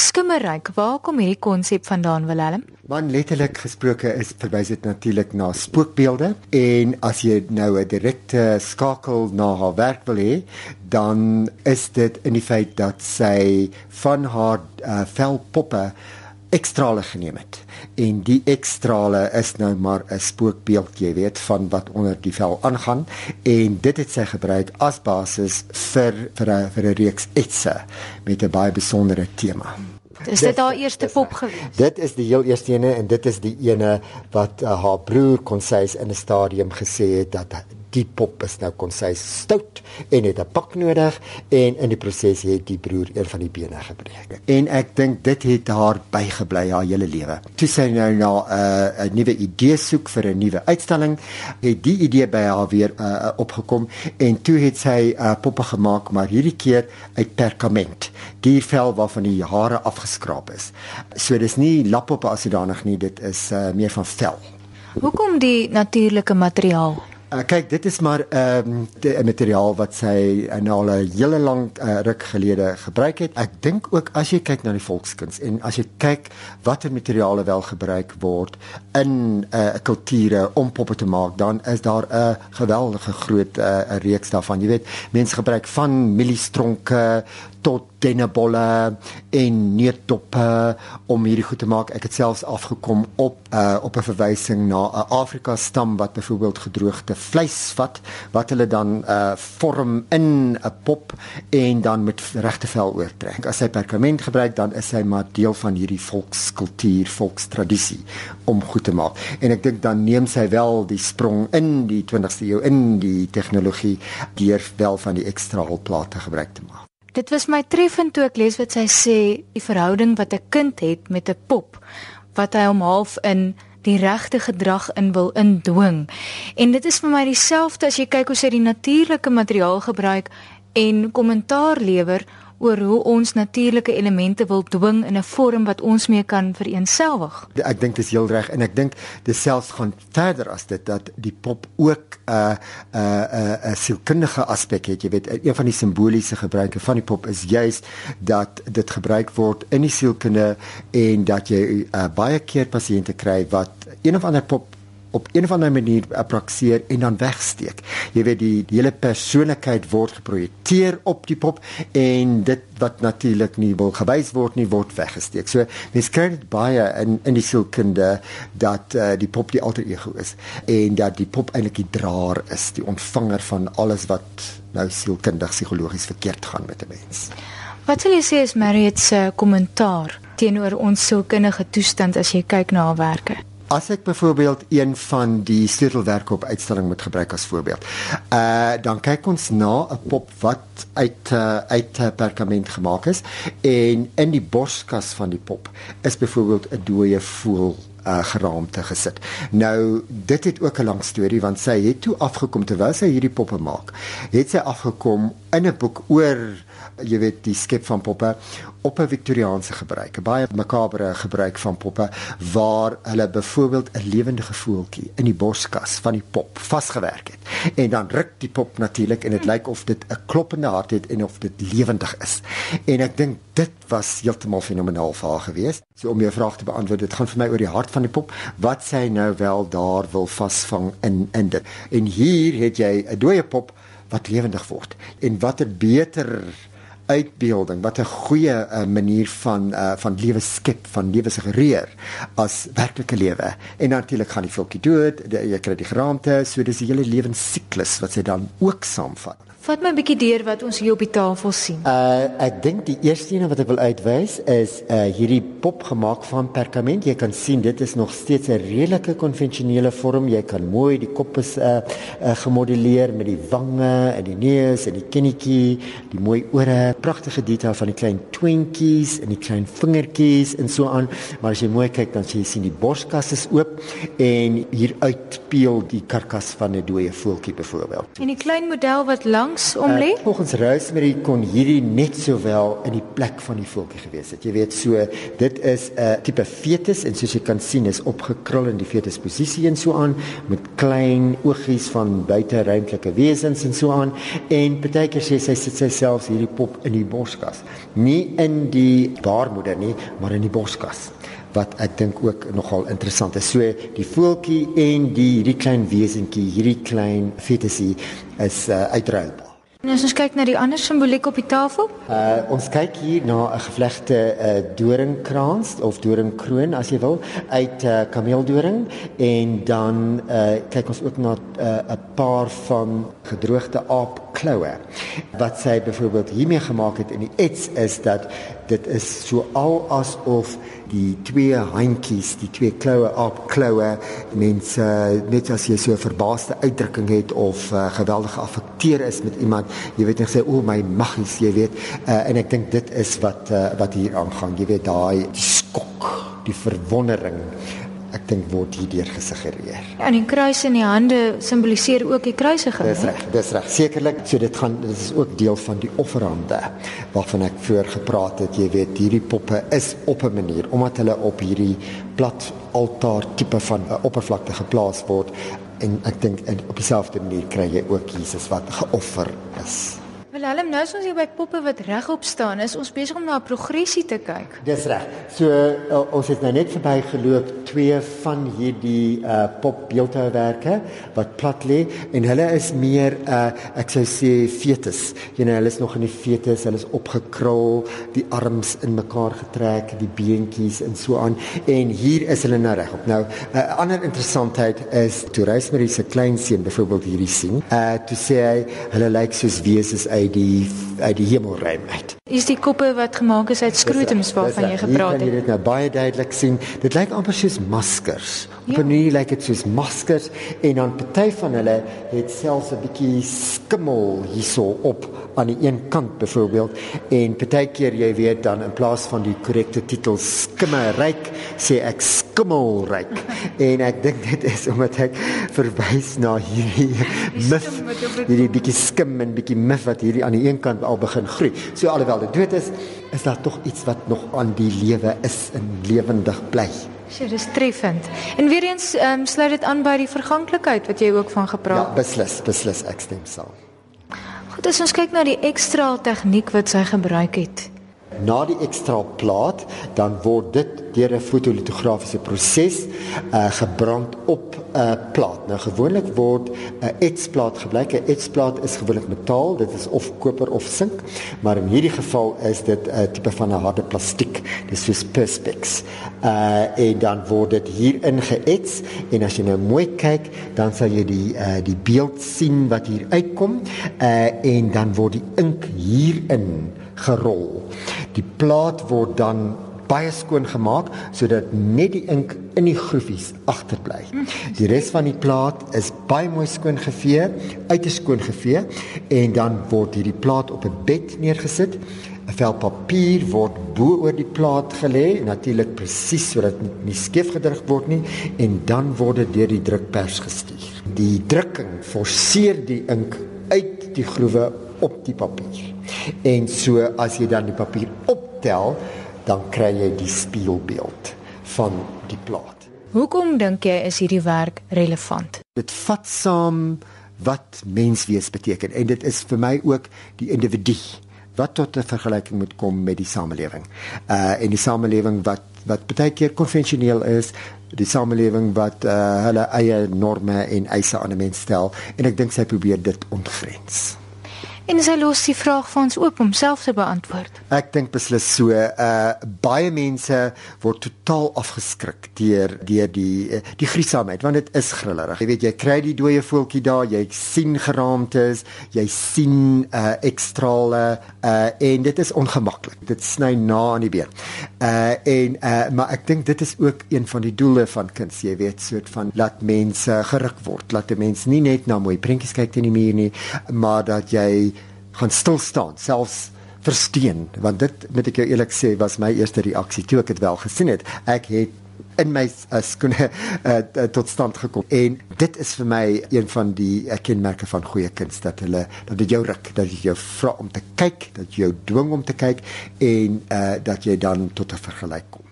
Skimmerryk, waar kom hierdie konsep vandaan Willem? Man letterlik gesproke is verwys dit natuurlik na spookbeelde en as jy nou 'n direkte skakel na haar werk wil hê, dan is dit in die feit dat sy van haar uh, velpoppe ekstrale geneem het. En die ekstrale is nou maar 'n spookbeeld, jy weet, van wat onder die vel aangaan en dit het sy gebruik as basis vir vir 'n vir 'n reeks etse met 'n baie besondere tema. Is dit haar eerste pop gewees? Dit is die heel eerste ene en dit is die ene wat uh, haar broer kon sê in 'n stadium gesê het dat die pop is nou kon sy stout en het 'n pak nodig en in die proses het die broer een van die bene gebreek. En ek dink dit het haar bygebly haar hele lewe. Toe sy nou na 'n uh, nuwe idee soek vir 'n nuwe uitstalling, het die idee by haar weer uh, opgekom en toe het sy uh, poppe gemaak maar hierdie keer uit perkament. Die vel waarvan die hare afgeskraap is. So dis nie lappoppe as sodanig nie, dit is uh, meer van vel. Hoekom die natuurlike materiaal? Uh, kyk, dit is maar ehm um, 'n materiaal wat sy uh, nou al 'n hele lang uh, ruk gelede gebruik het. Ek dink ook as jy kyk na die volkskuns en as jy kyk watter materiale wel gebruik word in 'n uh, kulture om poppe te maak, dan is daar 'n geweldige groot 'n uh, reeks daarvan. Jy weet, mense gebruik van mieliestronke tot dennebolle en neutdoppe om hierdie goed te maak. Ek het selfs afgekom op uh, op 'n verwysing na 'n Afrika stam wat byvoorbeeld gedroogde vleis vat wat hulle dan uh, vorm in 'n pop en dan met regte vel oortrek. As hy perkament gebruik dan is hy maar deel van hierdie volkskultuur, volkstradisie om goed te maak. En ek dink dan neem sy wel die sprong in die 20ste eeu in die tegnologie deur wel van die ekstra holplate gebruik te maak. Dit was my treffend toe ek lees wat sy sê die verhouding wat 'n kind het met 'n pop wat hy hom half in die regte gedrag in wil indwing. En dit is vir my dieselfde as jy kyk hoe sy die natuurlike materiaal gebruik en kommentaar lewer oor hoe ons natuurlike elemente wil dwing in 'n vorm wat ons mee kan vereenselwig. Ek dink dit is heel reg en ek dink dit selfs gaan verder as dit dat die pop ook 'n uh, 'n uh, 'n uh, 'n sielkundige aspek het. Jy weet, een van die simboliese gebruike van die pop is juis dat dit gebruik word in die sielkunde en dat jy uh, baie keer pasiënte kry wat een of ander pop op een of ander manier apprakseer en dan wegsteek. Jy weet die, die hele persoonlikheid word geprojekteer op die pop en dit wat natuurlik nie wil gewys word nie word weggesteek. So mens kry dit baie in in die sielkunde dat uh, die pop die alter ego is en dat die pop eintlik die draer is, die ontvanger van alles wat nou sielkundig psigologies verkeerd gaan met 'n mens. Wat sal jy sê is Marriott se kommentaar teenoor ons sielkundige toestand as jy kyk na haar werke? As ek byvoorbeeld een van die sleutelwerke op uitstalling moet gebruik as voorbeeld. Uh dan kyk ons na 'n pop wat uit uh, uit uh, perkament gemaak is en in die borskas van die pop is byvoorbeeld 'n dooie voël uh, geraamte gesit. Nou dit het ook 'n lang storie want sy het toe afgekom terwyl sy hierdie poppe maak. Het sy afgekom in 'n boek oor jy weet die skep van poppe op 'n Victoriaanse gebruik, 'n baie makabre gebruik van poppe waar hulle byvoorbeeld 'n lewendige voeltjie in die boskas van die pop vasgewerk het. En dan ruk die pop natuurlik en dit lyk of dit 'n kloppende hart het en of dit lewendig is. En ek dink dit was heeltemal fenomenaal vir haar gewees. So om jou vraag te beantwoord, dit gaan vir my oor die hart van die pop wat sy nou wel daar wil vasvang in in dit. En hier het jy 'n dooie pop wat lewendig word. En watter beter uitbeelding wat 'n goeie uh, manier van uh, van lewe skep van lewe suggereer as werklike lewe en natuurlik gaan die voeltjie dood jy kry die geraamte so dis die hele lewensiklus wat sy dan ook saamvat Vat my 'n bietjie deur wat ons hier op die tafel sien. Uh ek dink die eerste een wat ek wil uitwys is uh hierdie pop gemaak van perkament. Jy kan sien dit is nog steeds 'n redelike konvensionele vorm. Jy kan mooi die kop is uh, uh gemodelleer met die wange en die neus en die kinnetjie, die mooi ore, pragtige detail van die klein twinkies en die klein vingertjies en so aan. Maar as jy mooi kyk dan sien jy sien die borskas is oop en hier uitpeel die karkas van 'n dooie voeltjie byvoorbeeld. En die klein model wat lang langs om lê? Uh, volgens Rosemary kon hierdie net sowel in die plek van die voeltjie gewees het. Jy weet so, dit is 'n uh, tipe fetus en soos jy kan sien is opgekrul in die fetusposisie en so aan met klein oogies van buiteruimtelike wesens en so aan en partykeer sê sy sit sy self hierdie pop in die borskas. Nie in die baarmoeder nie maar in die borskas wat ek dink ook nogal interessant is. So die voeltjie en die hierdie klein wesentjie hierdie klein fetusie is uh, uitruilbaar. En as ons kyk na die ander simboliek op die tafel? Uh ons kyk hier na 'n gevlegte uh, doringkrans of doringkroon as jy wil uit uh, kameeldoring. En dan uh kyk ons ook na 'n uh, paar van gedroogde aapkloue. Wat sy byvoorbeeld hiermee gemaak het in die ets is dat dit is so al asof die twee handjies, die twee kloue op kloue, mense net as jy so 'n verbaasde uitdrukking het of uh, geweldig geaffekteer is met iemand, jy weet net sê o my maggies, jy weet, uh, en ek dink dit is wat uh, wat hier aangaan. Jy weet daai skok, die verwondering ek dink word hierdeur gesuggereer. Ja, en die kruis in die hande simboliseer ook die kruisiging. Dis reg, dis reg. Sekerlik, so dit gaan dit is ook deel van die offerande waarvan ek voor gepraat het. Jy weet, hierdie poppe is op 'n manier omdat hulle op hierdie plat altaar tipe van 'n oppervlakte geplaas word en ek dink op dieselfde manier kry jy ook Jesus wat geoffer is. Willem, nou is ons hier by poppe wat regop staan. Is ons besig om na 'n progressie te kyk? Dis reg. So uh, ons het nou net verbygeloop twee van hierdie uh popbeeldhouwerke wat plat lê en hulle is meer uh ek sou sê fetus. Jy know, hulle is nog in die fetus, hulle is opgekrul, die arms in mekaar getrek, die beentjies en so aan en hier is hulle nou regop. Nou 'n uh, ander interessantheid is toe Rosemary se kleinseun byvoorbeeld hierdie sien. Uh toe sê hy hulle lyk soos wesens uit die uit die hemelruim uit. Is die koppe wat gemaak is uit skrotums waarvan jy gepraat het? Jy kan dit nou baie duidelik sien. Dit lyk amper soos maskers. Op 'n ja. manier lyk dit soos maskers en dan party van hulle het selfs 'n bietjie skimmel hierso op aan die een kant byvoorbeeld en partykeer jy weet dan in plaas van die korrekte titel skimmerryk sê ek skimmelryk en ek dink dit is omdat ek verwys na hierdie mif hierdie bietjie skim en bietjie mif wat hierdie aan die een kant al begin groei. So alhoewel dit dood is, is daar tog iets wat nog aan die lewe is en lewendig bly. Sy is treffend. En weer eens um, sluit dit aan by die verganklikheid wat jy ook van gepraat het. Ja, beslis, beslis ek stem saam. Goed, as ons kyk na die ekstra tegniek wat sy gebruik het. Na die ekstra plaat, dan word dit deur 'n fotolitografiese proses uh gebrand op 'n uh, plaat. Nou gewoonlik word 'n uh, etsplaat gebruik. 'n Etsplaat is gewoonlik metaal, dit is of koper of sink, maar in hierdie geval is dit 'n uh, tipe van 'n harde plastiek. Dit is soos perspex. Uh en dan word dit hierin geets en as jy nou mooi kyk, dan sal jy die uh die beeld sien wat hier uitkom. Uh en dan word die ink hierin gerol. Die plaat word dan baie skoon gemaak sodat net die ink in die groefies agterbly. Die res van die plaat is baie mooi skoon gevee, uiters skoon gevee en dan word hierdie plaat op 'n bed neergesit. 'n Vel papier word bo oor die plaat gelê, natuurlik presies sodat dit nie skeef gedruk word nie en dan word dit deur die drukpers gestuur. Die drukking forceer die ink uit die groewe op die papier. En so as jy dan die papier optel, dan kry jy die spieelbeeld van die plaat. Hoekom dink jy is hierdie werk relevant? Dit vat saam wat menswees beteken en dit is vir my ook die individu wat tot 'n vergelyking moet kom met die samelewing. Uh en die samelewing wat wat baie keer konvensioneel is, die samelewing wat uh hulle eie norme en eise aan 'n mens stel en ek dink sy probeer dit ontgrens. En sy los die vraag vir ons oop om self te beantwoord. Ek dink beslis so. Uh baie mense word totaal afgeskrik deur deur die uh, die griesaamheid want dit is grillerig. Jy weet jy kry die dooie voeltjie daar, jy sien geraamtes, jy sien uh ekstrale uh en dit is ongemaklik. Dit sny na aan die been. Uh en uh maar ek dink dit is ook een van die doele van kuns, jy weet, soort van laat mense geruk word, laat mense nie net na mooi prentjies kyk teen die muur nie, maar dat jy gaan stil staan, selfs versteen, want dit moet ek jou eerlik sê was my eerste reaksie toe ek dit wel gesien het. Ek het in my uh, skoene uh, tot stand gekom en dit is vir my een van die uh, kenmerke van goeie kuns dat hulle dat dit jou ruk dat jy jou vra om te kyk dat jy jou dwing om te kyk en uh, dat jy dan tot 'n vergelyk kom